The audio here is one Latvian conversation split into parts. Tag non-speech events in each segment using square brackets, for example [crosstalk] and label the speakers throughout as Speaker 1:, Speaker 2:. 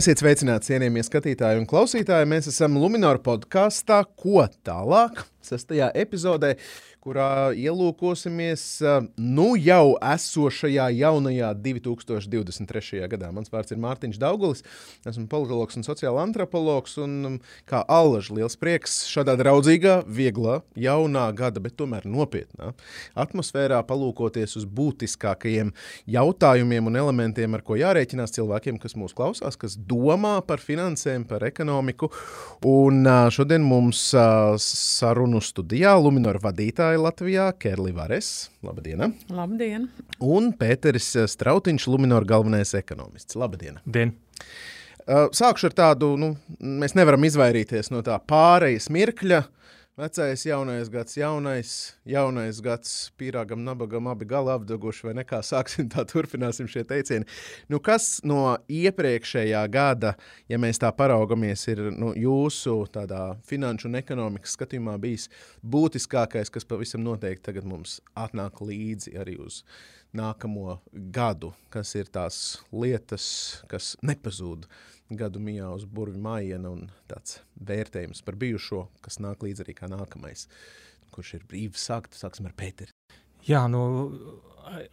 Speaker 1: Esiet sveicināti, cienījamie skatītāji un klausītāji. Mēs esam Lunčija podkāstā, ko tālāk, sestajā epizodē, kurā ielūkosimies nu jau esošajā jaunajā 2023. gadā. Mans vārds ir Mārtiņš Daugulis, esmu politologs un sociāla antropologs. Un, kā allaž, liels prieks šādā draudzīgā, vieglā, jaunā gada, bet tomēr nopietnā atmosfērā palūkoties uz būtiskākajiem jautājumiem un elementiem, ar ko jārēķinās cilvēkiem, kas mūs klausās, kas domā par finansēm, par ekonomiku. Un šodien mums sarunu studijā Luminor vadītāja vadītāja Latvijā Kerli Vares. Labdien!
Speaker 2: Labdien!
Speaker 1: Un Pēteris Strautiņš, Luminor galvenais ekonomists. Labdien!
Speaker 3: Dien.
Speaker 1: Uh, sākšu ar tādu, nu, mēs nevaram izvairīties no tā pārejas mirkļa. Uh, Vecais, jaunais gads, jaunais, jaunais gads, pīrāgam, nabagam, abi gala apdeguši, vai nekā sāksim tā, turpināsim šie teicieni. Nu, kas no iepriekšējā gada, ja mēs tā paraugamies, ir nu, jūsu finanšu un ekonomikas skatījumā bijis būtiskākais, kas pavisam noteikti tagad mums atnāk līdzi arī uz nākamo gadu, kas ir tās lietas, kas nepazūd gadu mijā uz burvju mājiņa un tāds vērtējums par bijušo, kas nāk līdzi arī kā nākamais. Kurš ir brīvs sākt, sāksim ar Pēteri.
Speaker 3: Jā, nu,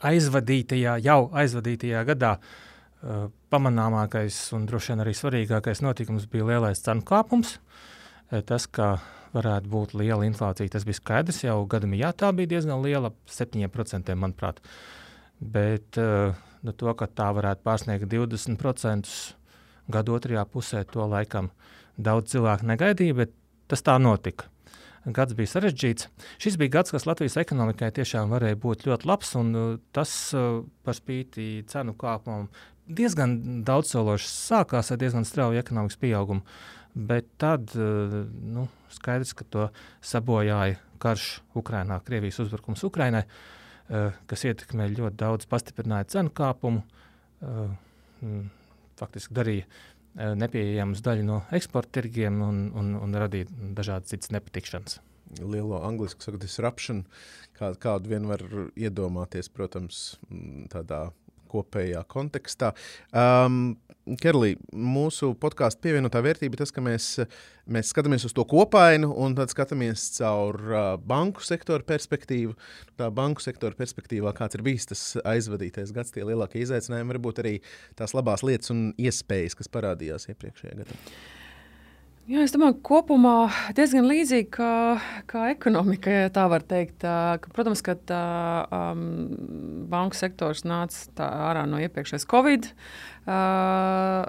Speaker 3: aizvadītajā, jau aizvadītajā gadā uh, pamanāmākais un droši vien arī svarīgākais notikums bija lielais cenu kāpums. Uh, tas, ka varētu būt liela inflācija, tas bija skaidrs jau gada mijā. Tā bija diezgan liela, 7% manuprāt. Bet uh, nu, to, ka tā varētu pārsniegt 20%, gada otrajā pusē to laikam daudz cilvēku negaidīja, bet tas tā notika. Gads bija sarežģīts. Šis bija gads, kas Latvijas ekonomikai tiešām varēja būt ļoti labs, un uh, tas uh, par spīti cenu kāpumam diezgan daudzsološi sākās ar diezgan strauju ekonomikas pieaugumu. Bet tad uh, nu, skaidrs, ka to sabojāja karš Ukrajinā, Krievijas uzbrukums Ukrajinai, kas ietekmēja ļoti daudz, pastiprināja cenu kāpumu faktiski darīja e, nepieejamas daļu no eksporta tirgiem un, un, un radīja dažādas citas nepatikšanas.
Speaker 1: Lielo angļuiski saka, disruption, kā, kādu vien var iedomāties, protams, tādā kopējā kontekstā. Um, Kerlī, mūsu podkāstu pievienotā vērtība ir tas, ka mēs, mēs skatāmies uz to kopainu un tad skatāmies caur uh, banku sektoru perspektīvu. Tā banku sektora perspektīvā, kāds ir bijis tas aizvadītais gads, tie lielākie izaicinājumi, varbūt arī tās labās lietas un iespējas, kas parādījās iepriekšējā gadā.
Speaker 2: Jā, es domāju, ka kopumā diezgan līdzīgi kā, kā ekonomika, ja tā var teikt. Ka, protams, ka tā, um, banku sektors nāca ārā no iepriekšējās Covid. Uh,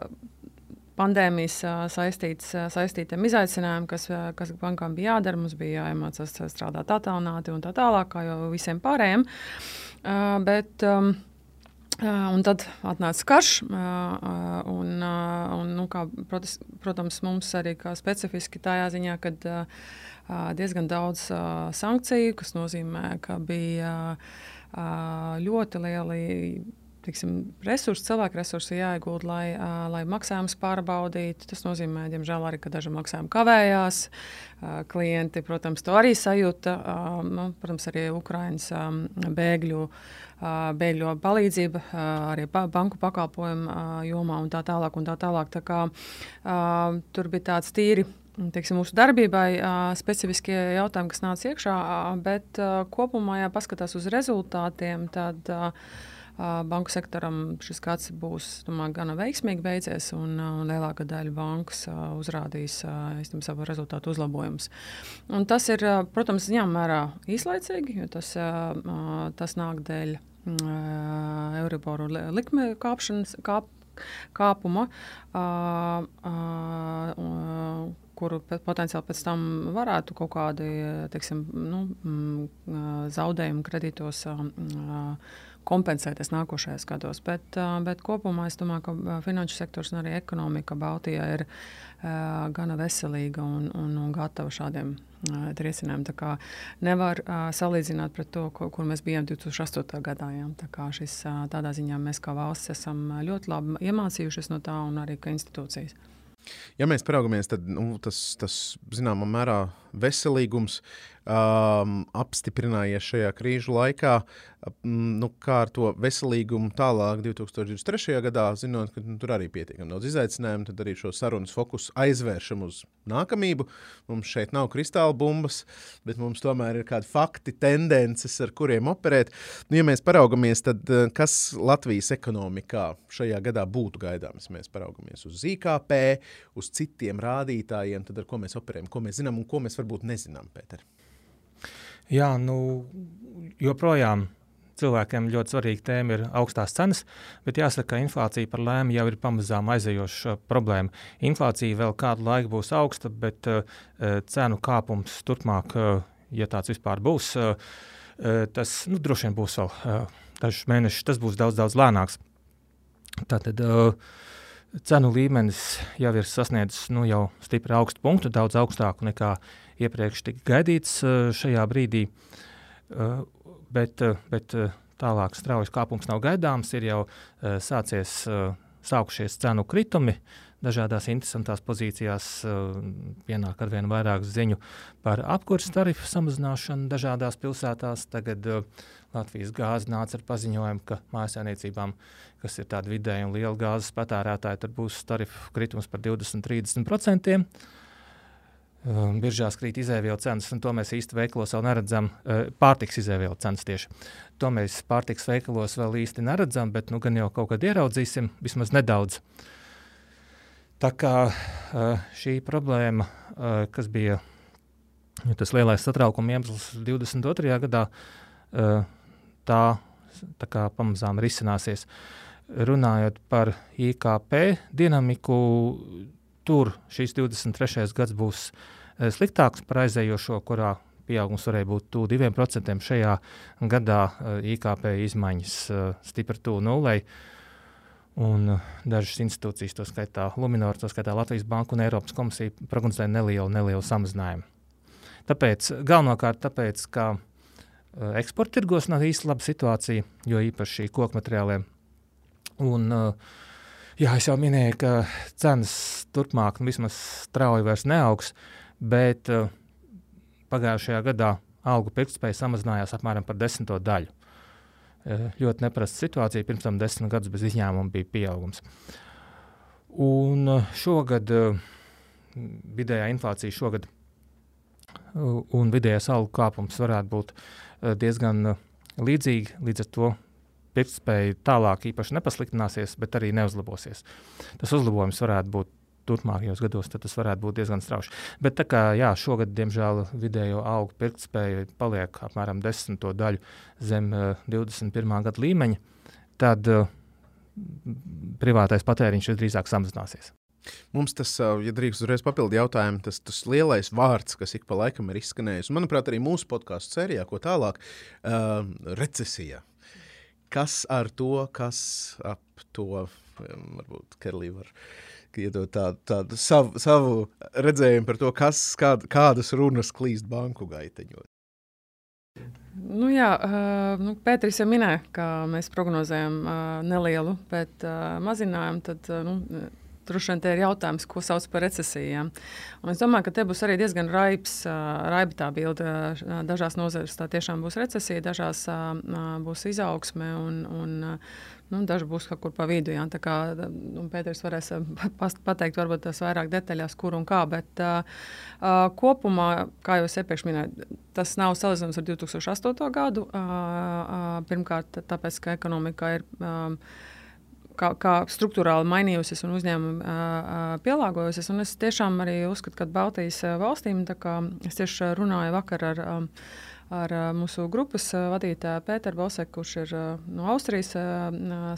Speaker 2: pandēmijas saistīts, saistītiem izaicinājumiem, kas, kas bankām bija jādara. Mums bija jāiemācās strādāt attālināti un tā tālāk, kā jau visiem pārējiem. Uh, bet, um, Un tad atnāca karš, un, un nu, kā, protams, mums arī specifiski tādā ziņā, ka diezgan daudz sankciju, kas nozīmē, ka bija ļoti lieli tiksim, resursi, cilvēku resursi jāiegūt, lai, uh, lai maksājumus pārbaudītu. Tas nozīmē, diemžēl, arī, ka daži maksājumi kavējās. Uh, klienti, protams, to arī sajūta. Uh, nu, protams, arī Ukraiņas um, bēgļu, uh, bēgļu palīdzība, uh, arī pa, banku pakalpojumu uh, jomā un tā tālāk. Un tā tālāk. Tā kā, uh, tur bija tāds tīri teiksim, mūsu darbībai uh, specifiskie jautājumi, kas nāca iekšā, uh, bet uh, kopumā, ja paskatās uz rezultātiem, tad uh, banku sektoram šis gads būs domāju, gana veiksmīgi beidzies, un, un lielākā daļa bankas uzrādīs esam, savu rezultātu uzlabojumus. Un tas ir, protams, ņem vērā īslaicīgi, jo tas, tas nāk dēļ Euriboru likme kāpšanas, kāp, kāpuma. Uh, uh, kuru potenciāli pēc tam varētu kaut kādi teiksim, nu, zaudējumi kredītos uh, kompensēties nākošajos gados. Bet, bet kopumā es domāju, ka finanšu sektors un arī ekonomika Baltijā ir gana veselīga un, un, un gatava šādiem risinājumiem. Tā kā nevar salīdzināt pret to, ko, kur mēs bijām 2008. gadā. Ja? Tā kā šis, tādā ziņā mēs kā valsts esam ļoti labi iemācījušies no tā un arī institūcijas.
Speaker 1: Ja mēs paraugamies, tad nu, tas, tas zināmā mērā veselīgums um, apstiprinājies šajā krīžu laikā. Um, nu, kā ar to veselīgumu tālāk, 2023. gadā, zinot, ka nu, tur arī pietiekami daudz izaicinājumu, tad arī šo sarunas fokusu aizvēršam uz nākamību. Mums šeit nav kristāla bumbas, bet mums tomēr ir kādi fakti, tendences, ar kuriem operēt. Nu, ja mēs paraugamies, tad uh, kas Latvijas ekonomikā šajā gadā būtu gaidāms? Mēs paraugamies uz IKP, uz citiem rādītājiem, tad ar ko mēs operējam, ko mēs zinām un ko mēs varbūt nezinām, Pēter.
Speaker 3: Jā, nu, joprojām cilvēkiem ļoti svarīga tēma ir augstās cenas, bet jāsaka, ka inflācija par lēmu jau ir pamazām aizejoša problēma. Inflācija vēl kādu laiku būs augsta, bet uh, cenu kāpums turpmāk, uh, ja tāds vispār būs, uh, tas nu, droši vien būs vēl uh, dažus mēnešus, tas būs daudz, daudz lēnāks. Tātad uh, cenu līmenis jau ir sasniedzis nu, jau stipri augstu punktu, daudz augstāku nekā iepriekš tika gaidīts eh, šajā brīdī. Eh, bet, eh, bet tālāk straujas kāpums nav gaidāms, ir jau sācies sākušies cenu kritumi. Dažādās interesantās pozīcijās pienāk ar vien vairāk ziņu par apkurses tarifu samazināšanu dažādās pilsētās. Tagad Latvijas gāze nāca ar paziņojumu, ka mājasēmniecībām, kas ir tādi vidēji un lieli gāzes patērētāji, tur būs tarifu kritums par 20-30%. Um, biržās krīt izēvielu cenas, un to mēs īsti veikalos vēl neredzam. Uh, pārtiks izēvielu cenas tieši. To mēs pārtiks veikalos vēl īsti neredzam, bet nu, gan jau kaut kad ieraudzīsim, vismaz nedaudz. Tā kā uh, šī problēma, uh, kas bija tas lielais satraukuma iemesls 22. gadā, tā, tā kā pamazām risināsies. Runājot par IKP dinamiku, tur šīs 23. gads būs eh, sliktāks par aizējošo, kurā pieaugums varēja būt tuvu 2%. Šajā gadā eh, IKP izmaiņas eh, stipri tuvu nulei. Un dažas institūcijas, to skaitā Lunčija, to skaitā Latvijas Banka un Eiropas komisija, prognozē nelielu, nelielu samazinājumu. Tāpēc, galvenokārt tāpēc, ka eksporta tirgos nav īsti laba situācija, jo īpaši koku materiāliem. Un, uh, Jā, es jau minēju, ka cenas turpmāk nu, vismaz strauji vairs neaugs, bet uh, pagājušajā gadā algu pirktspēja samazinājās apmēram par desmito daļu. Uh, ļoti neparasta situācija. Pirms tam desmit gadus bez izņēmuma bija pieaugums. Un uh, šogad uh, vidējā inflācija šogad un vidējais algu kāpums varētu būt diezgan līdzīgi. Līdz ar to pirktspēja tālāk īpaši nepasliktināsies, bet arī neuzlabosies. Tas uzlabojums varētu būt turpmākajos gados, tad tas varētu būt diezgan strauji. Bet tā kā jā, šogad, diemžēl, vidējo augu pirktspēja paliek apmēram desmito daļu zem uh, eh, 21. gada līmeņa, tad uh, privātais patēriņš visdrīzāk samazināsies.
Speaker 1: Mums tas, eh, ja drīkst uzreiz papildu jautājumu, tas, tas lielais vārds, kas ik pa laikam ir izskanējis, manuprāt, arī mūsu podkāstu sērijā, ko tālāk, uh, recesija kas ar to, kas ap to, varbūt Kerlī var iedot tādu, tādu savu, savu redzējumu par to, kas, kād, kādas runas klīst banku gaiteņos.
Speaker 2: Nu jā, uh, nu, Pēters jau minēja, ka mēs prognozējam uh, nelielu, bet uh, mazinājumu. Tad, nu, Droši vien te ir jautājums, ko sauc par recesijām. Un es domāju, ka te būs arī diezgan raibs, raiba tā bilde. Dažās nozarēs tā tiešām būs recesija, dažās būs izaugsme un, un nu, daži būs kaut kur pa vidu. Jā. Tā kā nu, Pēters varēs pateikt, varbūt tas vairāk detaļās, kur un kā. Bet uh, kopumā, kā jau es iepriekš minēju, tas nav salīdzināms ar 2008. gadu. Uh, uh, pirmkārt, tāpēc, ka ekonomika ir. Uh, kā, kā struktūrāli mainījusies un uzņēmumi uh, pielāgojusies. Un es tiešām arī uzskatu, ka Baltijas valstīm, es tieši runāju vakar ar. Ar mūsu grupas vadītāju Pēteru Boseku, kurš ir no Austrijas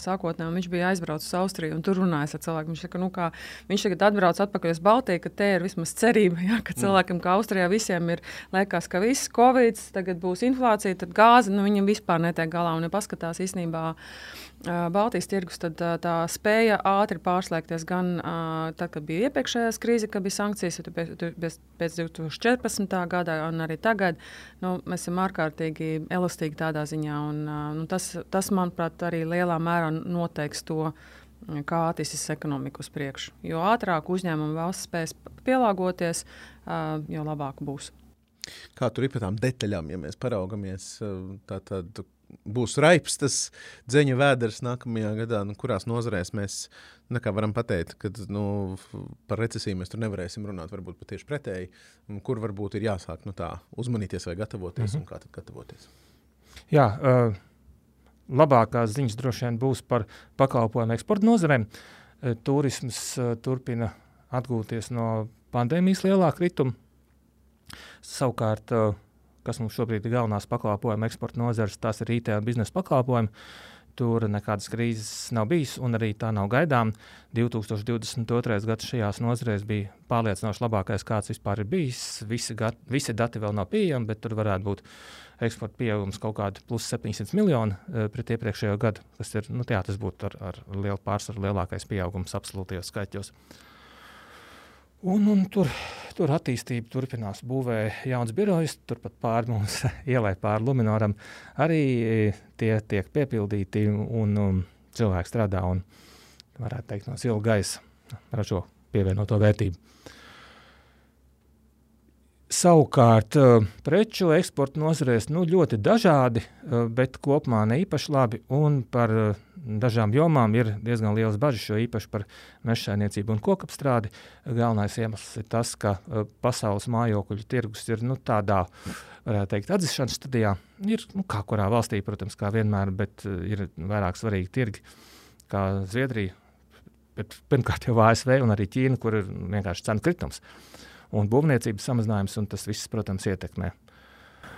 Speaker 2: sākotnēji. Viņš bija aizbraucis uz Austriju un tur runājis ar cilvēkiem. Viņš, saka, nu, kā, viņš tagad atbrauc atpakaļ uz Baltiju, ka te ir vismaz cerība, ja, ka mm. cilvēkiem, kā Austrijā, visiem ir liekas, ka viss Covid, tagad būs inflācija, tad gāze, nu, viņam vispār netiek galā un ja paskatās īstenībā. Baltijas tirgus tad, tā spēja ātri pārslēgties gan tad, kad bija iepriekšējās krīze, kad bija sankcijas, pēc, pēc 2014. gada, un arī tagad. Nu, mēs esam ārkārtīgi elastīgi tādā ziņā, un nu, tas, tas, manuprāt, arī lielā mērā noteiks to, kā attīstīs ekonomika uz priekšu. Jo ātrāk uzņēmumi valsts spēs pielāgoties, jo labāk būs.
Speaker 1: Kā tur ir par tām detaļām, ja mēs paraugamies? Tā tad būs raips tas dzeņu vēders nākamajā gadā, nu, kurās nozarēs mēs varam pateikt, ka nu, par recesiju mēs tur nevarēsim runāt. Varbūt pat tieši pretēji, kur varbūt ir jāsāk nu, tā, uzmanīties vai gatavoties, mm -hmm. un kā tad gatavoties.
Speaker 3: Jā, uh, labākās ziņas droši vien būs par pakalpojumu eksporta nozarēm. Uh, turisms uh, turpina atgūties no pandēmijas lielā krituma. Savukārt, uh, kas mums šobrīd ir galvenās pakalpojumu eksporta nozares, tās ir IT un biznesa pakalpojumi. Tur nekādas krīzes nav bijis, un arī tā nav gaidām. 2022. gads šajās nozarēs bija pārliecinoši labākais, kāds vispār ir bijis. Visi, gat, visi dati vēl nav pieejami, bet tur varētu būt eksporta pieaugums kaut kāda plus 700 miljoni uh, pret iepriekšējo gadu, kas ir, nu, jā, tas būtu ar, ar lielu pārsvaru lielākais pieaugums absolūtajos skaitļos. Uh, Un, un tur, tur attīstība turpinās. Būvēja jauns birojs, turpat pāri mums [laughs] ielai pāri Luminoram. Arī tie tiek piepildīti un, un um, cilvēki strādā un, varētu teikt, no silta gaisa ražo pievienoto vērtību. Savukārt, eh, preču eksporta nozarēs nu, ļoti dažādi, eh, bet kopumā ne īpaši labi. Par eh, dažām jomām ir diezgan liels bažas, jo īpaši par mežsainiecību un kokapstrādi. Galvenais iemesls ir tas, ka pasaules mājokļu tirgus ir nu, tādā, varētu teikt, atzīšanas stadijā. Ir nu, kā kurā valstī, protams, kā vienmēr, bet ir vairāk svarīgi tirgi, kā Zviedrija, bet pirmkārt jau ASV un arī Ķīna, kur ir vienkārši cenu kritums. Uh, un būvniecības samazinājums, un tas viss, protams, ietekmē.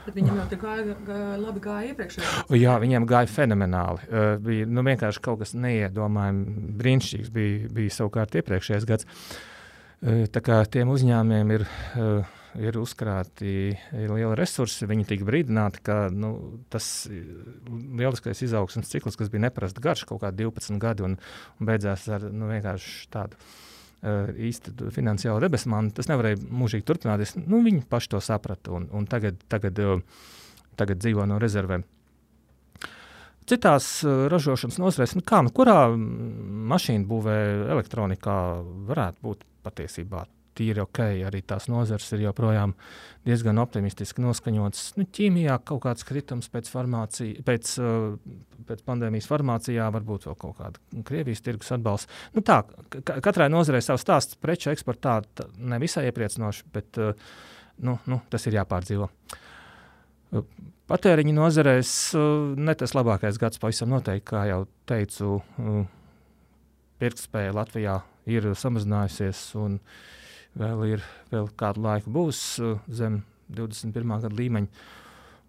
Speaker 2: Bet viņam jau gāja, gāja labi gāja iepriekšējā.
Speaker 3: Jā, viņiem gāja fenomenāli. Uh, bija nu, vienkārši kaut kas neiedomājami brīnišķīgs. Bija, bija savukārt iepriekšējais gads. Uh, tā kā tiem uzņēmumiem ir. Uh, ir uzkrāti lieli resursi. Viņi tika brīdināti, ka nu, tas lieliskais izaugsmes cikls, kas bija neparasti garš, kaut kādi 12 gadi, un, un beidzās ar nu, vienkārši tādu īsti finansiāli debesmāni. Tas nevarēja mūžīgi turpināties. Nu, viņi paši to saprata un, un tagad, tagad, eh, tagad dzīvo no rezervēm. Citās uh, ražošanas nozarēs, nu kā, nu kurā mašīnu būvē elektronikā varētu būt patiesībā tīri ok. Arī tās nozars ir joprojām diezgan optimistiski noskaņotas. Nu, ķīmijā kaut kāds kritums pēc, pēc, uh, pēc pandēmijas farmācijā, varbūt vēl kaut kāda Krievijas tirgus atbalsts. Nu, tā, katrai nozarei savs stāsts, preču eksportā nevisai iepriecinoši, bet uh, nu, nu, tas ir jāpārdzīvo. Uh, patēriņa nozarēs ne tas labākais gads, pavisam noteikti, kā jau teicu, pirktspēja Latvijā ir samazinājusies. Un, uh, vēl ir vēl kādu laiku būs uh, zem 21. gada līmeņa.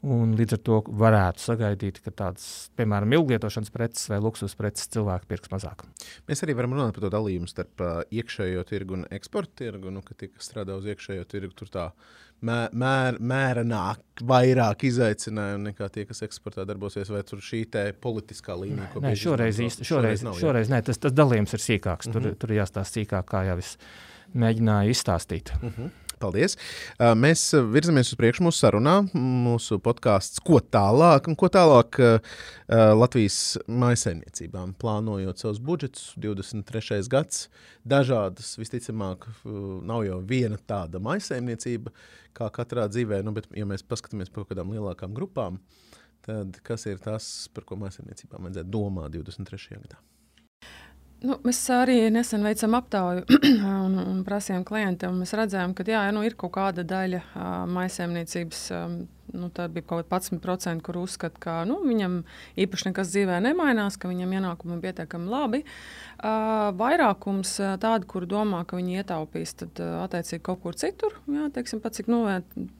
Speaker 3: Un līdz ar to varētu sagaidīt, ka tādas, piemēram, ilglietošanas preces vai luksus preces cilvēki pirks mazāk.
Speaker 1: Mēs arī varam runāt par to dalījumu starp uh, iekšējo tirgu un eksporta tirgu. Nu, ka tie, kas strādā uz iekšējo tirgu, tur tā mē, mēr, mērenāk, vairāk izaicinājumu nekā tie, kas eksportā darbosies. Vai tur šī politiskā līnija,
Speaker 3: ko mēs šoreiz, īsti, šoreiz, šoreiz, nav, šoreiz nē, tas, tas dalījums ir sīkāks. Tur, mm -hmm. tur jāstāsta sīkāk, kā jau es mēģināju izstāstīt.
Speaker 1: Uh mhm. -huh. Paldies! Mēs virzamies uz priekšu mūsu sarunā, mūsu podkāsts, ko tālāk, un ko tālāk Latvijas maisaimniecībām, plānojot savus budžetus, 23. gads. Dažādas, visticamāk, nav jau viena tāda maisaimniecība, kā katrā dzīvē, nu, bet, ja mēs paskatāmies par kaut kādām lielākām grupām, tad kas ir tas, par ko maisaimniecībām vajadzētu domāt 23. gadā?
Speaker 2: Nu, mēs arī nesen veicām aptauju [clears throat] un, un prasījām klientiem. Mēs redzējām, ka jā, nu, ir kaut kāda daļa uh, maisaimniecības. Um, nu, tad bija kaut kāda 11%, kur uzskata, ka nu, viņam īpaši nekas dzīvē nemainās, ka viņam ienākumi ir pietiekami labi. Uh, vairākums tādu, kur domā, ka viņi ietaupīs, tad uh, attiecīgi kaut kur citur. Jā, teiksim, pat cik nu,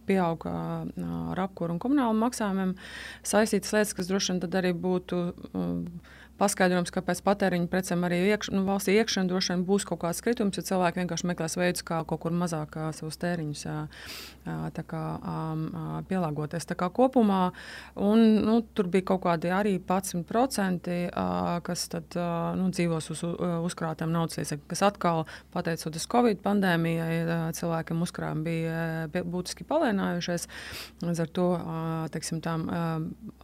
Speaker 2: pieauga uh, ar apkuru un komunālu maksājumiem saistītas lietas, kas droši vien arī būtu. Uh, paskaidrojums, ka pēc patēriņa precēm arī iekš, nu, valstī iekšēnē droši vien būs kaut kāds kritums, ja cilvēki vienkārši meklēs veidus, kā kaut kur mazāk savus tēriņus kā, pielāgoties. Tā kā kopumā un, nu, tur bija kaut kādi arī 11%, uh, kas tad, nu, dzīvos uz uzkrātām naudas līdzekļiem, kas atkal, pateicoties Covid pandēmijai, cilvēkiem uzkrājumi bija būtiski palēnājušies. Līdz ar to teiksim, tām,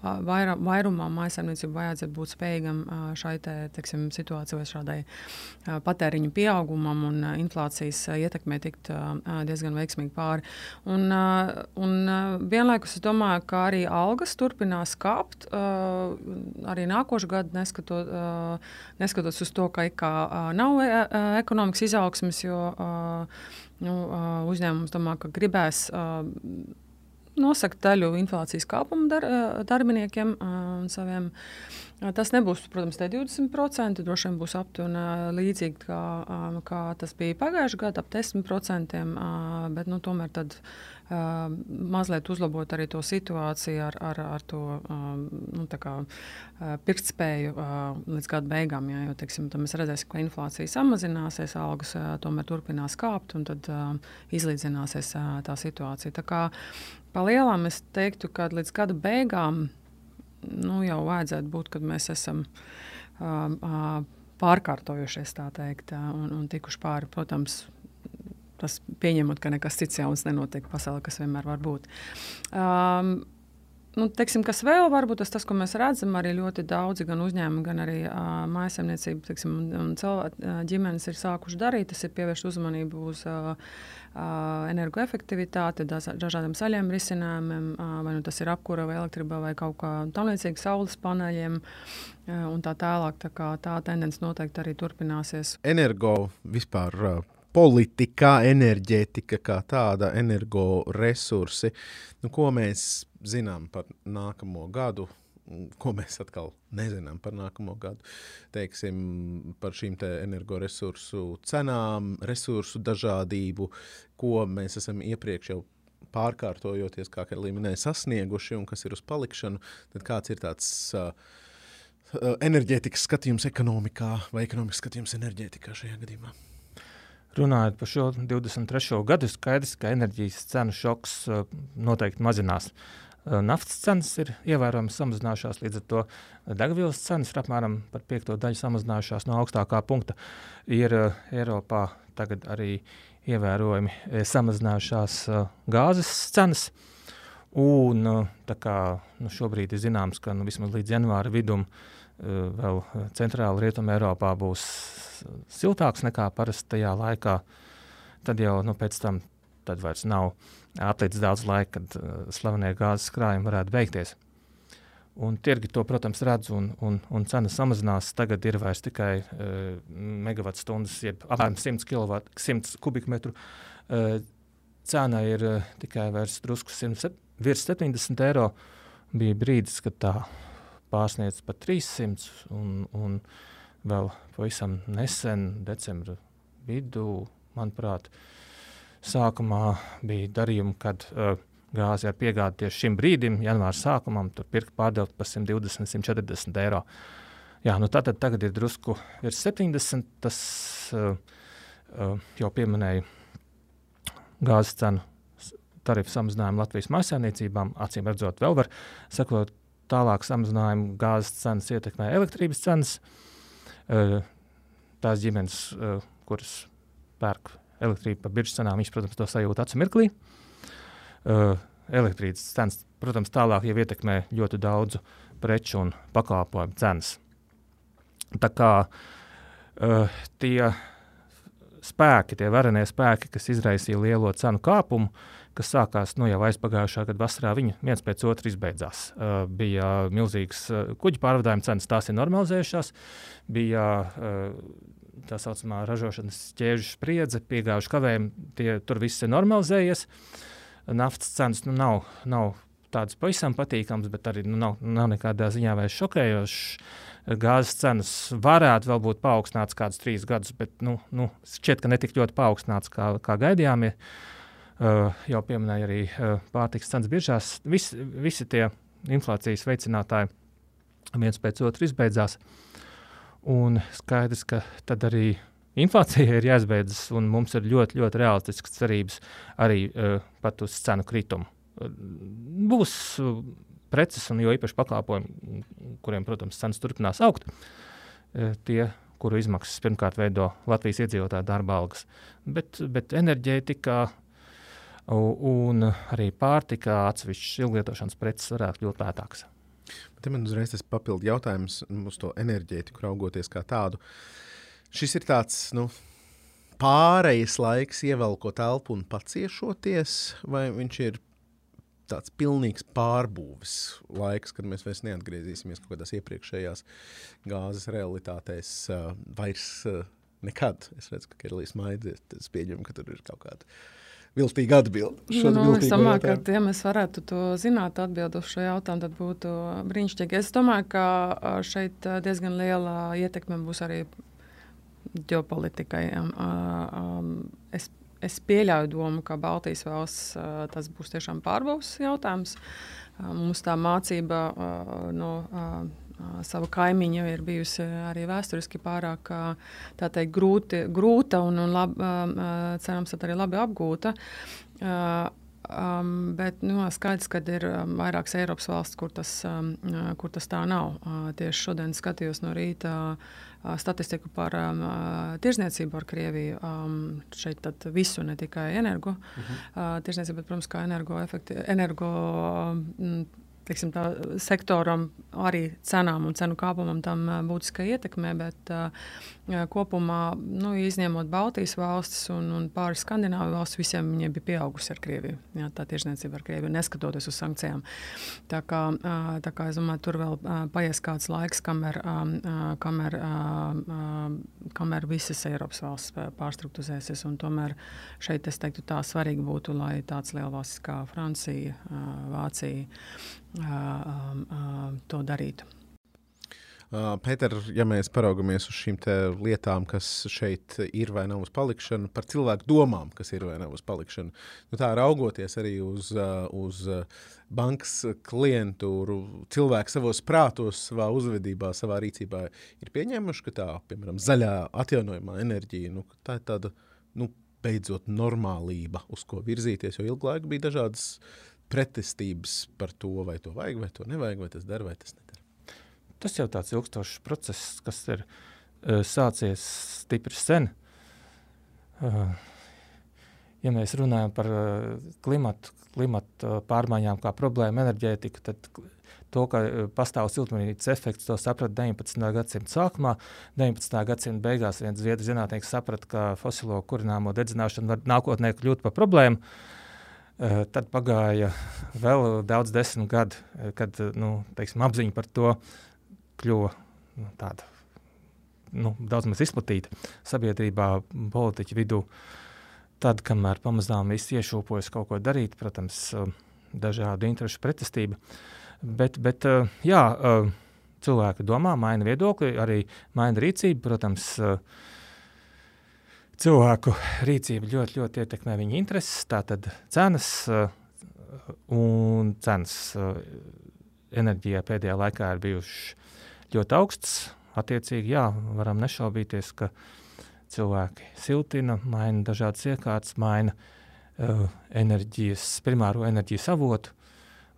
Speaker 2: vaira, vairumā maisaimniecību vajadzētu būt spējīgam šai te, teiksim, situācijai, šādai patēriņu pieaugumam un inflācijas ietekmē tikt diezgan veiksmīgi pāri. Un, un vienlaikus es domāju, ka arī algas turpinās kāpt arī nākošu gadu, neskatot, neskatoties uz to, ka kā nav ekonomikas izaugsmes, jo nu, uzņēmums domā, ka gribēs nosakt daļu inflācijas kāpuma dar, darbiniekiem un saviem. Tas nebūs, protams, tie 20%. Droši vien būs aptuveni līdzīgi, kā, kā tas bija pagājušajā gadā, ap 10%. Bet nu, tomēr tad, mazliet uzlabot arī to situāciju ar, ar, ar to nu, kā, pirktspēju līdz gada beigām. Jā, jo teiksim, mēs redzēsim, ka inflācija samazināsies, algas tomēr turpinās kāpt un tad izlīdzināsies tā situācija. Tā kā, Pa lielām es teiktu, ka līdz gada beigām nu, jau vajadzētu būt, kad mēs esam uh, uh, pārkārtojušies tā teikt, uh, un, un tikuši pāri. Protams, tas pieņemot, ka nekas cits jauns nenotiek pasaulē, kas vienmēr var būt. Um, Nu, teiksim, kas vēl var būt tas, tas, ko mēs redzam, arī ļoti daudzi gan uzņēmumi, gan arī uh, mājasemniecība teiksim, un, un cilvēki, uh, ģimenes ir sākuši darīt. Tas ir pievērst uzmanību uz uh, energoefektivitāti, dažādiem zaļiem risinājumiem, vai nu tas ir apkūra vai elektrība vai kaut kā tamlīdzīga, saules paneļiem un tā tālāk. Tā, kā, tā tendence noteikti arī turpināsies.
Speaker 1: Energo vispār. Politikā, enerģētika kā tāda, energoresursi. Nu, ko mēs zinām par nākamo gadu? Ko mēs atkal nezinām par nākamo gadu. Teiksim, par šīm te energoresursu cenām, resursu dažādību, ko mēs esam iepriekš jau pārkārtojoties, kā arī minēja, sasnieguši un kas ir uz palikšanu. Tad kāds ir tāds uh, enerģētikas skatījums ekonomikā vai ekonomikas skatījums enerģētikā šajā gadījumā?
Speaker 3: Runājot par šo 23. gadu, skaidrs, ka enerģijas cenu šoks noteikti mazinās. Uh, Naftas cenas ir ievērojami samazinājušās, līdz ar to degvielas cenas ir apmēram par piekto daļu samazinājušās no augstākā punkta. Ir uh, Eiropā tagad arī ievērojami samazinājušās uh, gāzes cenas. Un, uh, kā, nu, šobrīd ir zināms, ka nu, vismaz līdz janvāra vidum vēl centrāla rietuma Eiropā būs siltāks nekā parasti tajā laikā. Tad jau nu, pēc tam vairs nav atlicis daudz laika, kad uh, slavenie gāzes krājumi varētu beigties. Un tirgi to, protams, redz, un, un, un cena samazinās. Tagad ir vairs tikai uh, megawatu stundas, jeb apmēram 100, kilovat, 100 kubikmetru. Uh, cena ir uh, tikai drusku 100, virs 70 eiro. Bija brīdis, kad tā pārsniedz pat 300, un, un vēl pavisam nesen, decembra vidū, manuprāt, uh, Sākumā bija darījumi, kad uh, gāzi ar piegādi tieši šim brīdim, janvāra sākumam, tur pirkt pārdot par 120, 140 eiro. Jā, nu tātad tagad ir drusku virs 70. Tas uh, uh, jau pieminēja gāzes cenu tarifu samazinājumu Latvijas mājsaimniecībām. Acīm redzot, vēl var sekot tālāk samazinājumu gāzes cenas ietekmē elektrības cenas. Uh, tās ģimenes, uh, kuras pērk elektrību par biržas cenām, viņš, protams, to sajūt acu mirklī. Uh, elektrības cenas, protams, tālāk jau ietekmē ļoti daudzu preču un pakalpojumu cenas. Tā kā uh, tie spēki, tie varenie spēki, kas izraisīja lielo cenu kāpumu, kas sākās nu, jau aizpagājušā gada vasarā, viņi viens pēc otra izbeidzās. Uh, bija milzīgas uh, kuģu pārvadājuma cenas, tās ir normalizējušās. Bija uh, tā saucamā ražošanas ķēžu spriedze, piegājuši kavējumi, tie tur viss ir normalizējies. Naftas cenas nu, nav, nav tādas pavisam patīkamas, bet arī nu, nav, nav nekādā ziņā vairs šokējošas. Gāzes cenas varētu vēl būt paaugstināts kādus trīs gadus, bet nu, nu, šķiet, ka netik ļoti paaugstināts, kā, kā gaidījām. Uh, jau pieminēja arī uh, pārtikas cenas biržās. Vis, visi tie inflācijas veicinātāji viens pēc otra izbeidzās. Uh, Un skaidrs, ka tad arī inflācija ir jāizbeidzas, un mums ir ļoti, ļoti realistisks cerības arī uh, pat uz cenu kritumu. Uh, būs uh, preces, un jo īpaši pakalpojumi, kuriem, protams, cenas turpinās augt, uh, tie, kuru izmaksas pirmkārt veido Latvijas iedzīvotāju darba algas, bet, bet enerģētikā un arī pārtikā atsevišķas ilglietošanas preces varētu kļūt lētākas.
Speaker 1: Te man uzreiz tas papildu jautājums uz to enerģētiku, raugoties kā tādu. Šis ir tāds nu, pārejas laiks, ievelkot elpu un paciešoties, vai viņš ir tāds pilnīgs pārbūves laiks, kad mēs vairs neatgriezīsimies kaut kādās iepriekšējās gāzes realitātēs. Uh, vairs uh, nekad. Es redzu, ka Kerlīs maidzies. Es pieņemu, ka tur ir kaut kāda viltīga atbilde.
Speaker 2: Nu, nu, es domāju, ka, ja mēs varētu to zināt, atbildēt uz šo jautājumu, tad būtu brīnišķīgi. Es domāju, ka šeit diezgan liela ietekme būs arī ģeopolitikai. Es es pieļauju domu, ka Baltijas valsts tas būs tiešām pārbaudas jautājums. Mums tā mācība no sava kaimiņa ir bijusi arī vēsturiski pārāk teikt, grūti, grūta un, un lab, cerams, arī labi apgūta. Um, bet nu, skaidrs, ka ir vairākas Eiropas valsts, kur tas, um, kur tas tā nav. Uh, tieši šodien skatījos no rīta uh, statistiku par um, tirzniecību ar Krieviju. Um, šeit visu, ne tikai energo. Uh -huh. uh, tirzniecība, bet, protams, kā energo, efekti, energo um, teiksim, tā, sektoram, arī cenām un cenu kāpumam tam būtiska ietekme. Bet uh, kopumā, nu, izņemot Baltijas valstis un, un pāris Skandināvu valstis, visiem viņiem bija pieaugusi ar Krieviju. Jā, tā tiešniecība ar Krieviju, neskatoties uz sankcijām. Tā kā, tā kā es domāju, tur vēl paies kāds laiks, kamēr, kamēr, kamēr visas Eiropas valsts pārstruktūzēsies. Tomēr šeit es teiktu, tā svarīgi būtu, lai tāds liels valsts kā Francija, Vācija to darītu.
Speaker 1: Pēter, ja mēs paraugamies uz šīm lietām, kas šeit ir vai nav uz palikšanu, par cilvēku domām, kas ir vai nav uz palikšanu, nu tā raugoties arī uz, uz bankas klientūru, cilvēki savos prātos, savā uzvedībā, savā rīcībā ir pieņēmuši, ka tā, piemēram, zaļā atjaunojumā enerģija, nu, tā ir tāda, nu, beidzot normālība, uz ko virzīties, jo ilgu laiku bija dažādas pretestības par to, vai to vajag, vai to nevajag, vai tas der, vai tas nedara.
Speaker 3: Tas jau tāds ilgstošs process, kas ir uh, sācies stipri sen. Uh, ja mēs runājam par uh, klimatu, klimatu uh, pārmaiņām kā problēmu enerģētiku, tad to, ka uh, pastāv siltumnīcas efekts, to saprata 19. gadsimta sākumā. 19. gadsimta beigās viens zviedru zinātnieks saprata, ka fosilo kurināmo dedzināšana var nākotnē kļūt par problēmu. Uh, tad pagāja vēl daudz desmit gadi, kad nu, teiksim, apziņa par to kļuva nu, tāda nu, daudz maz izplatīta sabiedrībā, politiķu vidū. Tad, kamēr pamazām viss iešūpojas kaut ko darīt, protams, dažādu interesu pretestība. Bet, bet jā, cilvēki domā, maina viedokli, arī maina rīcību. Protams, cilvēku rīcība ļoti, ļoti ietekmē viņa intereses. Tātad cenas un cenas enerģijā pēdējā laikā ir bijušas ļoti augstas. Attiecīgi, jā, varam nešaubīties, ka cilvēki siltina, maina dažādas iekārtas, maina uh, enerģijas, primāro enerģijas avotu.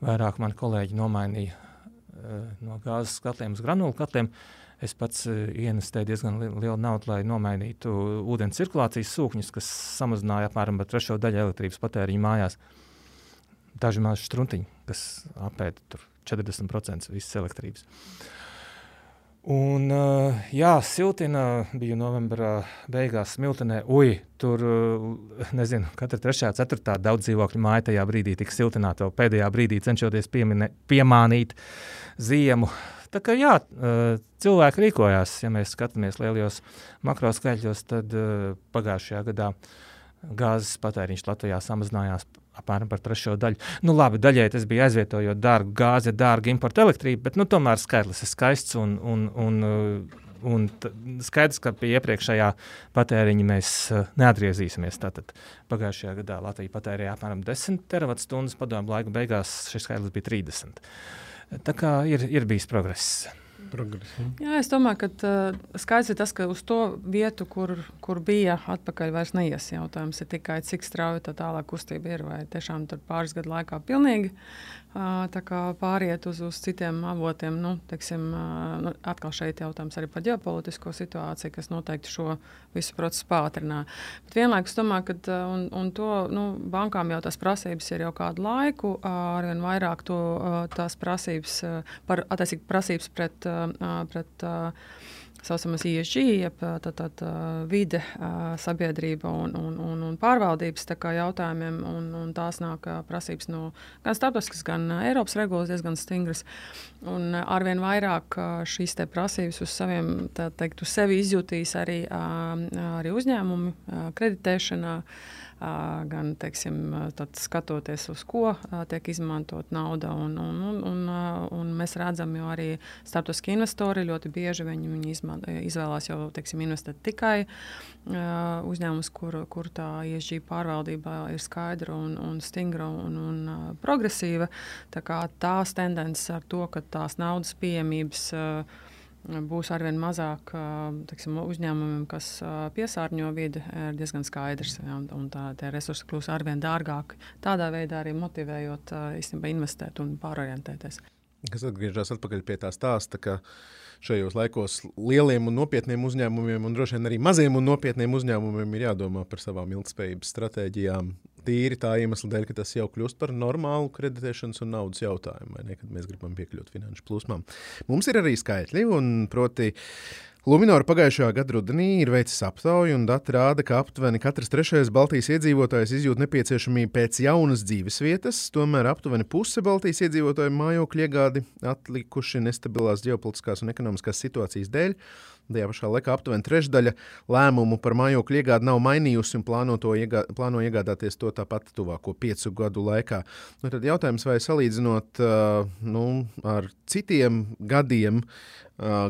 Speaker 3: Vairāk mani kolēģi nomainīja uh, no gāzes katliem uz granulu katliem. Uh, Es pats eh, ienestēju diezgan li lielu naudu, lai nomainītu ūdens cirkulācijas sūkņus, kas samazināja apmēram par trešo daļu elektrības patēriņu mājās. Daži mazi struntiņi, kas apēta 40% visas elektrības. Un, uh, jā, siltina bija novembrā beigās smiltenē. Ui, tur, uh, nezinu, katra trešā, ceturtā daudz dzīvokļu māja tajā brīdī tika siltināta. Pēdējā brīdī cenšoties piemine, piemānīt ziemu. Tā kā jā, cilvēki rīkojās, ja mēs skatāmies lielos makro skaitļos, tad pagājušajā gadā gāzes patēriņš Latvijā samazinājās apmēram par trešo daļu. Nu, labi, daļai tas bija aizvietojot dārgu gāzi, dārgu importu elektrību, bet nu, tomēr skaitlis ir skaists un, un, un, un skaidrs, ka pie iepriekšējā patēriņa mēs neatgriezīsimies. Tātad pagājušajā gadā Latvija patērēja apmēram 10 terawatt-stundas, padomu laika beigās šis skaitlis bija 30. Tā kā ir, ir bijis progress.
Speaker 1: Progresīvi.
Speaker 2: Jā, es domāju, ka uh, skaidrs ir tas, ka uz to vietu, kur, kur bija atpakaļ, vairs neies. Jautājums ir tikai, cik strauji tā tālāk kustība ir. Vai tiešām tur pāris gadu laikā pilnīgi pāriet uz, uz citiem avotiem. Nu, teiksim, nu, atkal šeit jautājums arī par ģeopolitisko situāciju, kas noteikti šo visu procesu pātrināja. Bet vienlaikus domāju, ka un, un to, nu, bankām jau tās prasības ir jau kādu laiku, arvien vairāk to, tās prasības, par, prasības pret, pret saucamas ISG, jeb tā, tā, tā, vide, sabiedrība un, un, un, un pārvaldības jautājumiem. Un, un tās nāk prasības no gan starptautiskas, gan Eiropas regulas diezgan stingras. Un arvien vairāk šīs prasības uz, saviem, teikt, uz sevi izjutīs arī, arī uzņēmumi kreditēšanā gan teiksim, skatoties uz ko tiek izmantot nauda. Un, un, un, un, un mēs redzam, jo arī starptautiski investori ļoti bieži viņi, viņi izman, izvēlās jau teiksim, investēt tikai uzņēmumus, kur, kur tā ISG pārvaldība ir skaidra un, un stingra un, un progresīva. Tā tās tendences ar to, ka tās naudas pieejamības uh, būs arvien mazāk teksim, uzņēmumiem, kas piesārņo vidi, ir diezgan skaidrs. Ja, un tā, tie resursi kļūs arvien dārgāki. Tādā veidā arī motivējot īstenībā investēt un pārorientēties.
Speaker 1: Kas atgriežas atpakaļ pie tā stāsta, ka šajos laikos lieliem un nopietniem uzņēmumiem, un droši vien arī maziem un nopietniem uzņēmumiem, ir jādomā par savām ilgspējības stratēģijām. Tīri tā iemesla dēļ, ka tas jau kļūst par normālu kreditēšanas un naudas jautājumu, vai ne, kad mēs gribam piekļūt finanšu plūsmām. Mums ir arī skaitļi, un proti, uh, Luminor pagājušajā gada rudenī ir veicis aptauju, un dati rāda, ka aptuveni katrs trešais Baltijas iedzīvotājs izjūt nepieciešamību pēc jaunas dzīvesvietas. Tomēr aptuveni puse Baltijas iedzīvotāju mājokļu iegādi atlikuši nestabilās ģeopolitiskās un ekonomiskās situācijas dēļ. Tajā pašā laikā aptuveni trešdaļa lēmumu par mājokļu iegādi nav mainījusi un plāno, iegā, plāno iegādāties to tāpat tuvāko piecu gadu laikā. Nu, tad jautājums, vai salīdzinot uh, nu, ar citiem gadiem,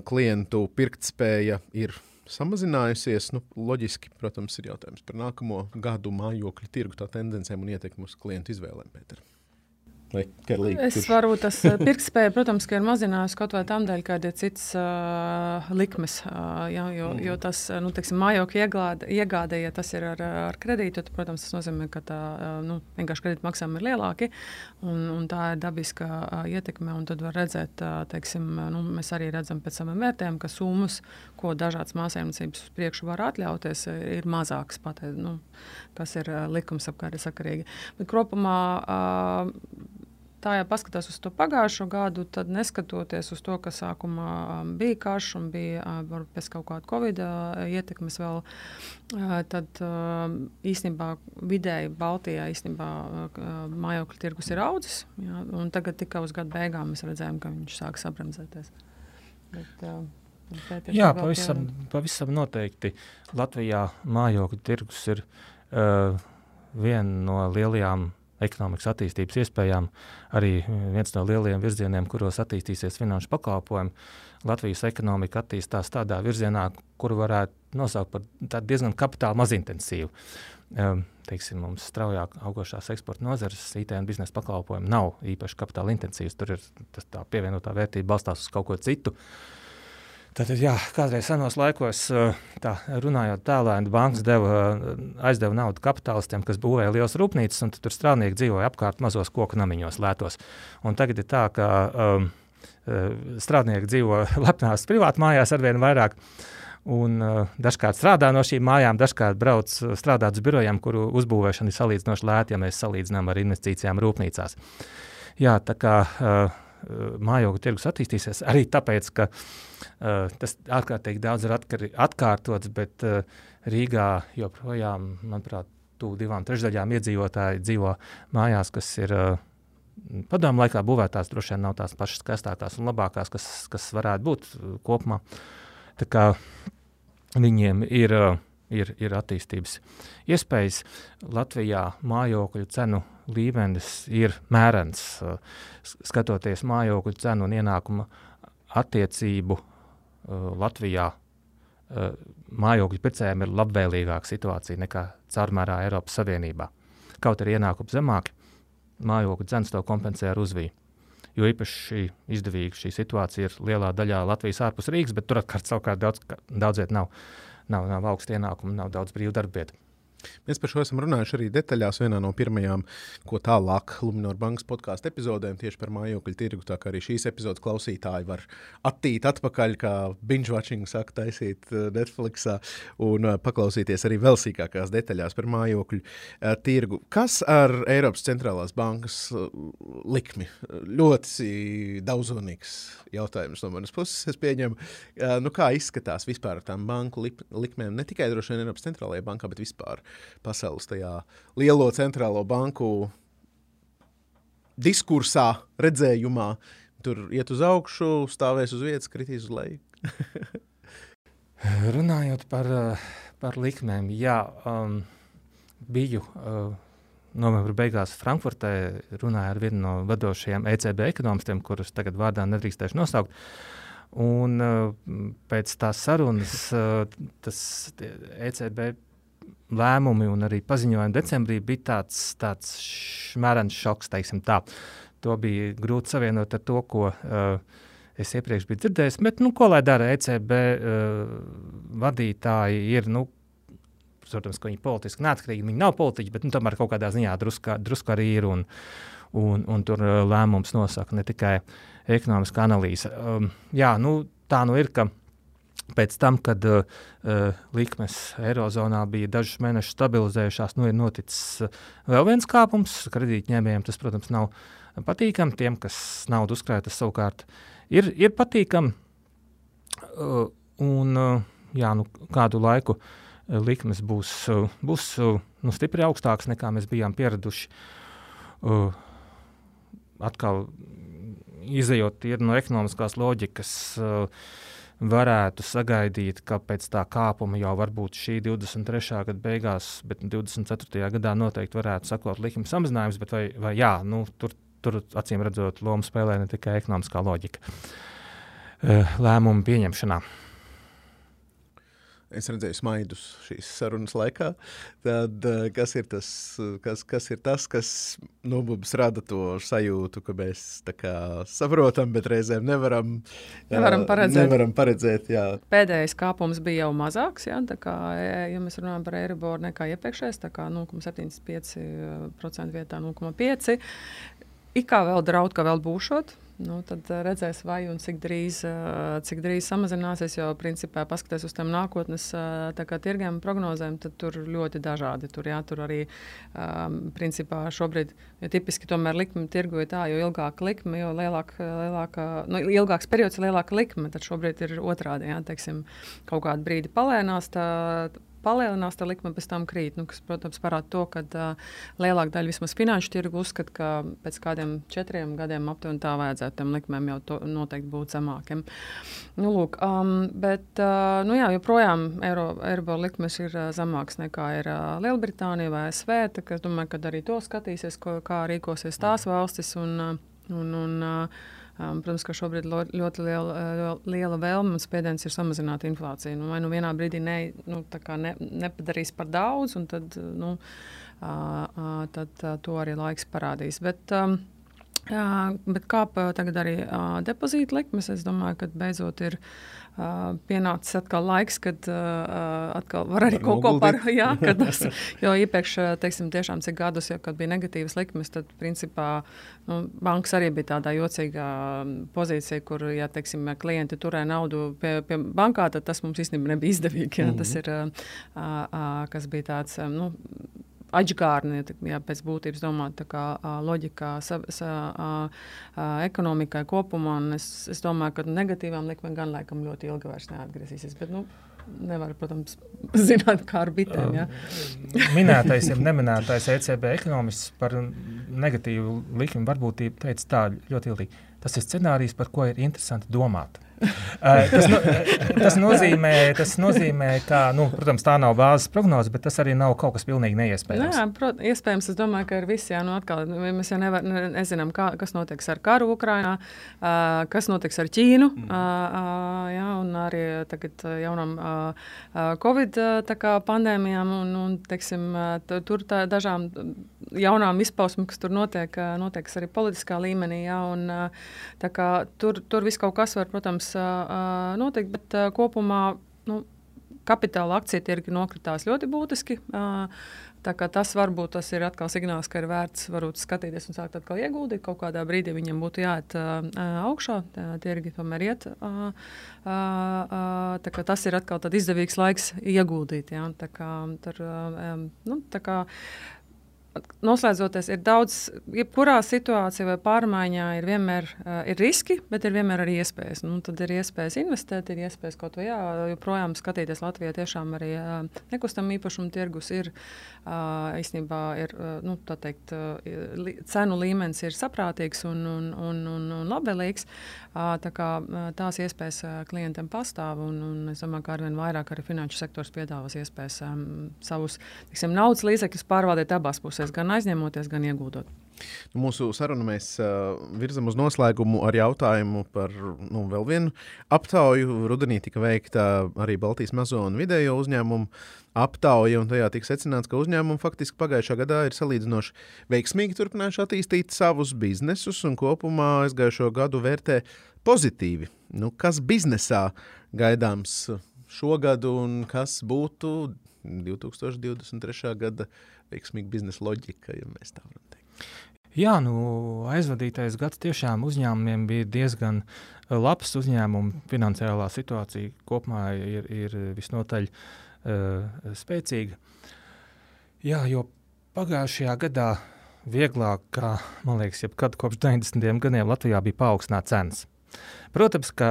Speaker 1: klientu pirktspēja ir samazinājusies. Nu, loģiski, protams, ir jautājums par nākamo gadu mājokļu tirgu, tā tendencēm un ietekmi uz klientu izvēlēm. Pēter.
Speaker 2: Es varu tas pirktspēja, protams, ir mazinājusi kaut vai tam dēļ, ka ir cits uh, likmes. Uh, ja, jo, mm. jo tas nu, teiksim, mājokļu iegāde, ja tas ir ar, ar kredītu, tad, protams, tas nozīmē, ka tā nu, vienkārši kredīta maksājumi ir lielāki. Un, un tā ir dabiska uh, ietekme. Tad var redzēt, uh, teiksim, nu, mēs arī redzam pēc saviem vērtējumiem, ka summas, ko dažādas māsēmniecības uz priekšu var atļauties, ir mazākas, pat, nu, kas ir uh, likumsakarīgi. Bet kopumā uh, tā ja paskatās uz to pagājušo gadu, tad neskatoties uz to, ka sākumā um, bija karš un bija uh, pēc kaut kāda covid uh, ietekmes vēl, uh, tad um, īstenībā vidēji Baltijā īstenībā mājokļu tirgus ir audzis. Jā, tagad tikai uz gadu beigām mēs redzējām, ka viņš sāk sabremzēties. Bet,
Speaker 3: Jā, pavisam, pavisam noteikti. Latvijā mājokļu tirgus ir uh, viena no lielajām ekonomikas attīstības iespējām, arī viens no lielajiem virzieniem, kuros attīstīsies finanšu pakalpojumi. Latvijas ekonomika attīstās tādā virzienā, kuru varētu nosaukt par diezgan kapitāla mazintensīvu. Um, teiksim, mums straujāk augošās eksporta nozares, IT un biznesa pakalpojumi nav īpaši kapitāla intensīvas. Tur ir tas, tā pievienotā vērtība balstās uz kaut ko citu. Uh, Tātad, jā, kādreiz senos laikos, eh, tā, runājot tālēni, bankas deva, eh, aizdeva naudu kapitālistiem, kas būvēja liels rūpnīcas, un tur strādnieki dzīvoja apkārt mazos koku namiņos, lētos. Un tagad ir tā, ka um, strādnieki dzīvo [laughs] lepnās privātā mājās ar vien vairāk. Un, uh, dažkārt strādā no šīm mājām, dažkārt brauc strādāt uz birojiem, kuru uzbūvēšana ir salīdzinoši lēta, ja mēs salīdzinām ar investīcijām rūpnīcās. Jā, tā kā uh, mājokļu tirgus attīstīsies arī tāpēc, ka uh, Uh, tas ārkārtīgi daudz ir atkar, atkārtots, bet uh, Rīgā joprojām, manuprāt, tuvu divām trešdaļām iedzīvotāji dzīvo mājās, kas ir uh, padomu laikā būvētās, droši vien nav tās pašas skaistākās un labākās, kas, kas varētu būt kopumā. Tā kā viņiem ir, ir, ir attīstības iespējas. Latvijā mājokļu cenu līmenis ir mērens. Skatoties mājokļu cenu un ienākumu attiecību uh, Latvijā uh, mājokļu pircējiem ir labvēlīgāka situācija nekā caurmērā Eiropas Savienībā. Kaut arī ienākumi zemāki, mājokļu cenas to kompensē ar uzviju. Jo īpaši izdevīga šī situācija ir lielā daļā Latvijas ārpus Rīgas, bet tur atkal savukārt daudz, daudz viet nav, nav, nav augsta ienākuma, nav daudz brīvu darbu vietu.
Speaker 1: Mēs par šo esam runājuši arī detaļās vienā no pirmajām, ko tālāk Lunčija bankas podkāstu epizodēm tieši par mājokļu tirgu. Tā kā arī šīs epizodes klausītāji var attīt atpakaļ, kā binge-watching saka, taisīt eh, Netflix un eh, paklausīties arī vēl sīkākās detaļās par mājokļu uh, tirgu. Kas ar Eiropas centrālās bankas likmi? Ļoti daudzonīgs jautājums no manas puses. Es pieņemu, nu, kā izskatās vispār ar tām banku likmēm, ne tikai droši vien Eiropas centrālajā bankā, bet vispār pasaules tajā lielo centrālo banku diskursā, redzējumā. Tur iet uz augšu, stāvēs uz vietas, kritīs uz leju. [laughs]
Speaker 3: Runājot par, par likmēm, jā, um, biju uh, novembra beigās Frankfurtē, runāju ar vienu no vadošajiem ECB ekonomistiem, kurus tagad vārdā nedrīkstēšu nosaukt. Un uh, pēc tās sarunas uh, tas ECB lēmumi un arī paziņojumi decembrī bija tāds, tāds šmērens šoks. To bija grūti savienot ar to, ko uh, es iepriekš biju dzirdējis. Bet, nu, ko lai dara ECB uh, vadītāji? Ir, nu, protams, ka viņi politiski neatkarīgi, viņi nav politiķi, bet nu, tomēr kaut kādā ziņā drusku drusk arī ir. Un, un, un tur uh, lēmums nosaka ne tikai ekonomiskā analīze. Um, jā, nu, tā nu ir, ka Pēc tam, kad uh, likmes Eirozonā bija dažus mēnešus stabilizējušās, nu ir noticis uh, vēl viens kāpums. Kredītņēmējiem tas, protams, nav patīkami. Tiem, kas naudu uzkrāj, tas savukārt ir, ir patīkami. Uh, un, uh, jā, nu, kādu laiku uh, likmes būs, uh, būs uh, nu, stipri augstākas nekā mēs bijām pieraduši. Uh, atkal izējot no ekonomiskās loģikas. Uh, varētu sagaidīt, ka pēc tā kāpuma jau varbūt šī 23. gada beigās, bet 24. gadā noteikti varētu sakot likuma samazinājums, bet vai, vai jā, nu, tur, tur acīm redzot, lomu spēlē ne tikai ekonomiskā loģika eh, lēmumu pieņemšanā
Speaker 1: es redzēju smaidus šīs sarunas laikā. Tad, eh, kas, ir tas, kas, kas ir tas, kas nu, mums rada to sajūtu, ka mēs kā, saprotam, bet reizēm nevaram,
Speaker 2: nevaram paredzēt.
Speaker 1: Nevaram paredzēt jā.
Speaker 2: Pēdējais kāpums bija jau mazāks, jā, kā, ja mēs runājam par Eiriboru nekā iepriekšējais, tā kā 0,75% vietā 0,5%. It kā vēl draud, ka vēl būšot, Nu, tad uh, redzēs, vai un cik drīz, uh, cik drīz samazināsies. Jo, principā, paskatieties uz tiem nākotnes uh, tirgiem prognozēm, tad tur ļoti dažādi. Tur, jā, tur arī, um, principā, šobrīd, jo tipiski tomēr likme tirgu ir tā, jo ilgāka likme, jo lielāka, lielāka, nu, ilgāks periods, lielāka likme. Tad šobrīd ir otrādi, jā, teiksim, kaut kādu brīdi palēnās. Tā, palielinās, tad likme pēc tam krīt. Nu, kas, protams, parāda to, ka uh, lielāka daļa vismaz finanšu tirgu uzskata, ka pēc kādiem četriem gadiem aptuveni tā vajadzētu tam likmēm jau to, noteikti būt zemākiem. Nu, lūk, um, bet, uh, nu, jā, joprojām eiro, eiro likmes ir uh, zemākas nekā ir uh, Lielbritānija vai ASV. Es domāju, ka arī to skatīsies, ko, kā rīkosies tās valstis. Un, uh, un, un, uh, Um, protams, ka šobrīd lo, ļoti liela, uh, liela vēlme un spiediens ir samazināt inflāciju. Nu, vai nu vienā brīdī ne, nu, ne, nepadarīs par daudz, un tad, nu, uh, uh, tad uh, to arī laiks parādīs. Bet, um, Jā, bet kāpa tagad arī uh, depozīta likmes. Es domāju, ka beidzot ir uh, pienācis atkal laiks, kad uh, atkal var arī var kaut ko par jā, [laughs] tas, jo iepriekš, teiksim, tiešām cik gadus, ja, bija negatīvas likmes, tad principā nu, bankas arī bija tādā jocīgā pozīcijā, kur, ja, teiksim, klienti turēja naudu pie, pie bankā, tad tas mums īstenībā nebija izdevīgi. Ja, mm -hmm. Tas ir, uh, uh, kas bija tāds, um, nu, atgārni, ja pēc būtības domāt, kā loģikā, sa, sa, a, ekonomikai kopumā. Es, es domāju, ka negatīvām likmēm gan laikam ļoti ilgi vairs neatgriezīsies. Bet, nu, Nevar, protams, [laughs] zināt, kā ar bitēm. Ja?
Speaker 3: Minētais, ja neminētais ECB ekonomists par negatīvu likuma varbūtību teica tā ļoti ilgi. Tas ir scenārijs, par ko ir interesanti domāt. Tas, no, tas, nozīmē, tas nozīmē, ka, nu, protams, tā nav bāzes prognoze, bet tas arī nav kaut kas pilnīgi neiespējams.
Speaker 2: Jā, prot, iespējams, es domāju, ka ir visi, jā, nu, atkal, mēs jau nevar, ne, nezinām, kā, kas notiks ar karu Ukrainā, uh, kas notiks ar Ķīnu, mm. uh, uh, jā, un arī tagad jaunam uh, Covid uh, kā, pandēmijām, un, un teiksim, uh, tur tā, dažām jaunām izpausmēm, kas tur notiek, uh, notiek arī politiskā līmenī, jā, un uh, tā kā tur, tur viss kaut kas var, protams, uh, notikt, bet uh, kopumā, nu, kapitāla akciju tirgi nokritās ļoti būtiski. Tas varbūt tas ir atkal signāls, ka ir vērts varbūt, skatīties un sākt atkal ieguldīt. Kaut kādā brīdī viņam būtu jāiet augšā, tirgi tomēr iet. Tas ir atkal izdevīgs laiks ieguldīt. Ja? Tā kā, tur, nu, tā kā, Noslēdzoties, ir daudz, jebkurā situācijā vai pārmaiņā ir vienmēr uh, ir riski, bet ir vienmēr arī iespējas. Nu, tad ir iespējas investēt, ir iespējas kaut ko tādu, joprojām skatīties Latvijā. Tiešām arī uh, nekustamā īpašuma tirgus ir uh, īstenībā ir, uh, nu, teikt, uh, li, cenu līmenis ir saprātīgs un, un, un, un, un labvēlīgs. Uh, tā kā, uh, tās iespējas uh, klientiem pastāv, un, un es domāju, ka arvien vairāk arī finanšu sektors piedāvās iespējas um, savus tiksim, naudas līdzekļus pārvaldīt abās pusēs puses, gan aizņemoties, gan ieguldot.
Speaker 1: Nu, mūsu sarunu mēs uh, virzam uz noslēgumu ar jautājumu par nu, vēl vienu aptauju. Rudenī tika veikta arī Baltijas mazo un vidējo uzņēmumu aptauja, un tajā tika secināts, ka uzņēmumi faktiski pagājušā gadā ir salīdzinoši veiksmīgi turpinājuši attīstīt savus biznesus un kopumā aizgājušo gadu vērtē pozitīvi. Nu, kas biznesā gaidāms šogad un kas būtu 2023. gada veiksmīga biznesa loģika, ja mēs tā varam teikt.
Speaker 3: Jā, nu, aizvadītais gads tiešām uzņēmumiem bija diezgan eh, labs. Uzņēmumu finansiālā situācija kopumā ir, ir visnotaļ uh, spēcīga. Jā, jo pagājušajā gadā vieglāk, kā man liekas, jebkad kopš 90. gadiem Latvijā bija paaugstināt cenas. Protams, ka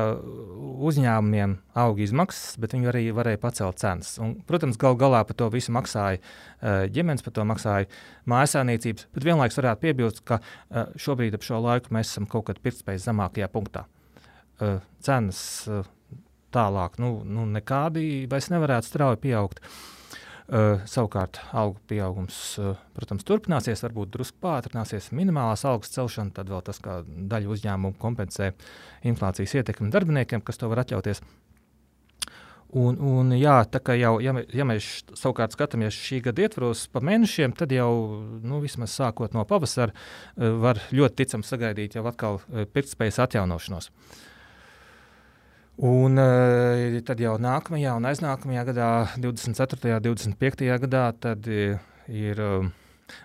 Speaker 3: uzņēmumiem auga izmaksas, bet viņi arī varēja pacelt cenas. Un, protams, gal galā par to visu maksāja uh, ģimenes, par to maksāja mājasēmniecības. Bet vienlaikus varētu piebilst, ka uh, šobrīd ap šo laiku mēs esam kaut kad pirktspējas zemākajā punktā. Uh, cenas tālāk nu, nu, nekādi vairs nevarētu strauji pieaugt. Uh, Uh, savukārt, algu pieaugums, uh, protams, turpināsies, varbūt drusku pātrināsies minimālās algas celšana, tad vēl tas, kā daļa uzņēmumu kompensē inflācijas ietekmi darbiniekiem, kas to var atļauties. Un, un jā, tā kā jau, ja, ja mēs savukārt skatāmies šī gada ietvaros pa mēnešiem, tad jau nu, vismaz sākot no pavasara var ļoti ticami sagaidīt jau atkal pirktspējas atjaunošanos. Uh, Un uh, tad jau nākamajā un aiznākamajā gadā, 24. un 25. gadā, tad ir. Uh,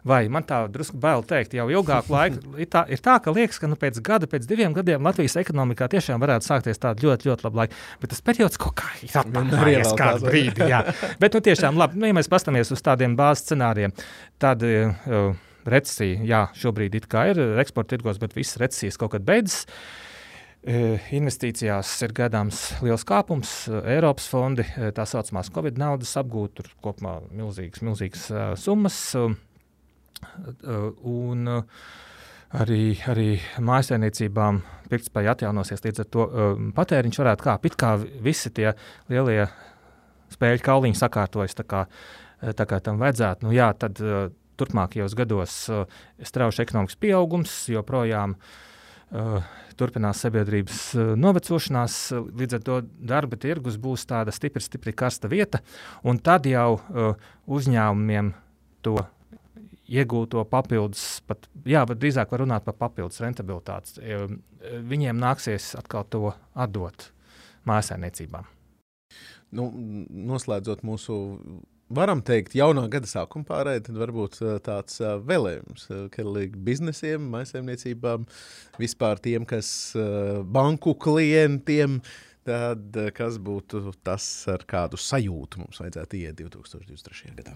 Speaker 3: Vai man tā drusku bail teikt, jau ilgāku laiku [laughs] ir tā, ir tā ka liekas, ka nu, pēc gada, pēc diviem gadiem Latvijas ekonomikā tiešām varētu sākties tāda ļoti, ļoti laba laika. Bet tas periods kaut kā ir atpakaļ kādu brīdi. Jā. [laughs] Bet nu, tiešām labi, nu, ja mēs paskatāmies uz tādiem bāzes scenārijiem, tad uh, recesija, jā, šobrīd ir eksporta tirgos, bet visas recesijas kaut kad beidzas. Uh, Investīcijās ir gaidāms liels kāpums. Eiropas fondi, tā saucamās Covid naudas apgūt, tur kopumā milzīgas, milzīgas summas. Un arī, arī mājsainiecībām pirktspēja atjaunosies, līdz ar to patēriņš varētu kāpt. It kā visi tie lielie spēļu kauliņi sakārtojas tā kā, tā kā tam vajadzētu. Nu, jā, tad turpmākajos gados strauši ekonomikas pieaugums joprojām uh, Uh, turpinās sabiedrības uh, novecošanās, līdz ar to darba tirgus būs tāda stipri, stipri karsta vieta, un tad jau uzņēmumiem to iegūto papildus, pat, jā, bet drīzāk var runāt par papildus rentabilitāti. Viņiem nāksies atkal to atdot mājasēmniecībām.
Speaker 1: Nu, noslēdzot mūsu varam teikt, jaunā gada sākuma pārējai, tad varbūt tāds vēlējums Kerlīgi biznesiem, maisaimniecībām, vispār tiem, kas banku klientiem, tad kas būtu tas, ar kādu sajūtu mums vajadzētu iet 2023. gadā?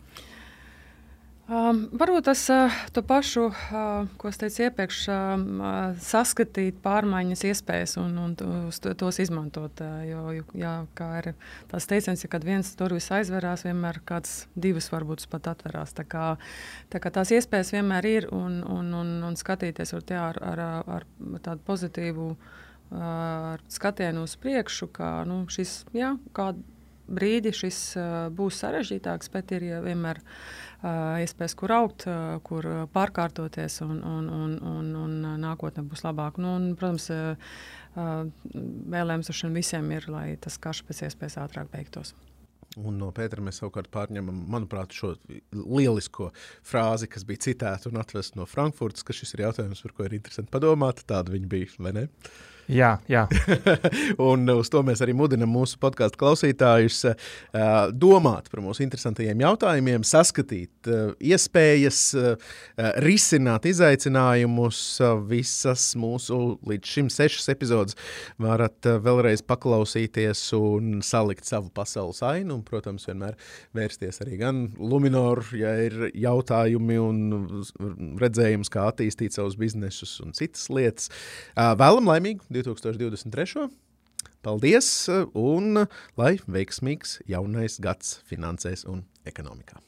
Speaker 2: Um, varbūt tas uh, pašu, uh, ko es teicu iepriekš, uh, saskatīt pārmaiņas iespējas un, un tos, tos izmantot. Uh, jo, jā, kā ir tas teiciens, ja kad viens durvis aizverās, vienmēr kāds divas varbūt pat atverās. Tā kā, tā kā tās iespējas vienmēr ir un, un, un, un skatīties ar, jā, ar, ar, ar tādu pozitīvu ar skatienu uz priekšu, ka nu, šis jā, kādu brīdi šis būs sarežģītāks, bet ir vienmēr iespējas, kur augt, kur pārkārtoties, un, un, un, un, un nākotnē būs labāk. Nu, un, protams, vēlējums visiem ir, lai tas karš pēc iespējas ātrāk beigtos.
Speaker 1: Un no Pētera mēs savukārt pārņemam, manuprāt, šo lielisko frāzi, kas bija citēta un atvesta no Frankfurtas, ka šis ir jautājums, par ko ir interesanti padomāt. Tāda viņa bija, vai ne?
Speaker 3: Jā, jā. [laughs]
Speaker 1: un uz to mēs arī mudinām mūsu podkāstu klausītājus uh, domāt par mūsu interesantajiem jautājumiem, saskatīt uh, iespējas, uh, risināt izaicinājumus. Visas mūsu līdz šim sešas epizodes varat vēlreiz paklausīties un salikt savu pasaules ainu. Un, protams, vienmēr vērsties arī gan Luminoru, ja ir jautājumi un redzējums, kā attīstīt savus biznesus un citas lietas. Vēlam laimīgu! 2023. Paldies un lai veiksmīgs jaunais gads finansēs un ekonomikā!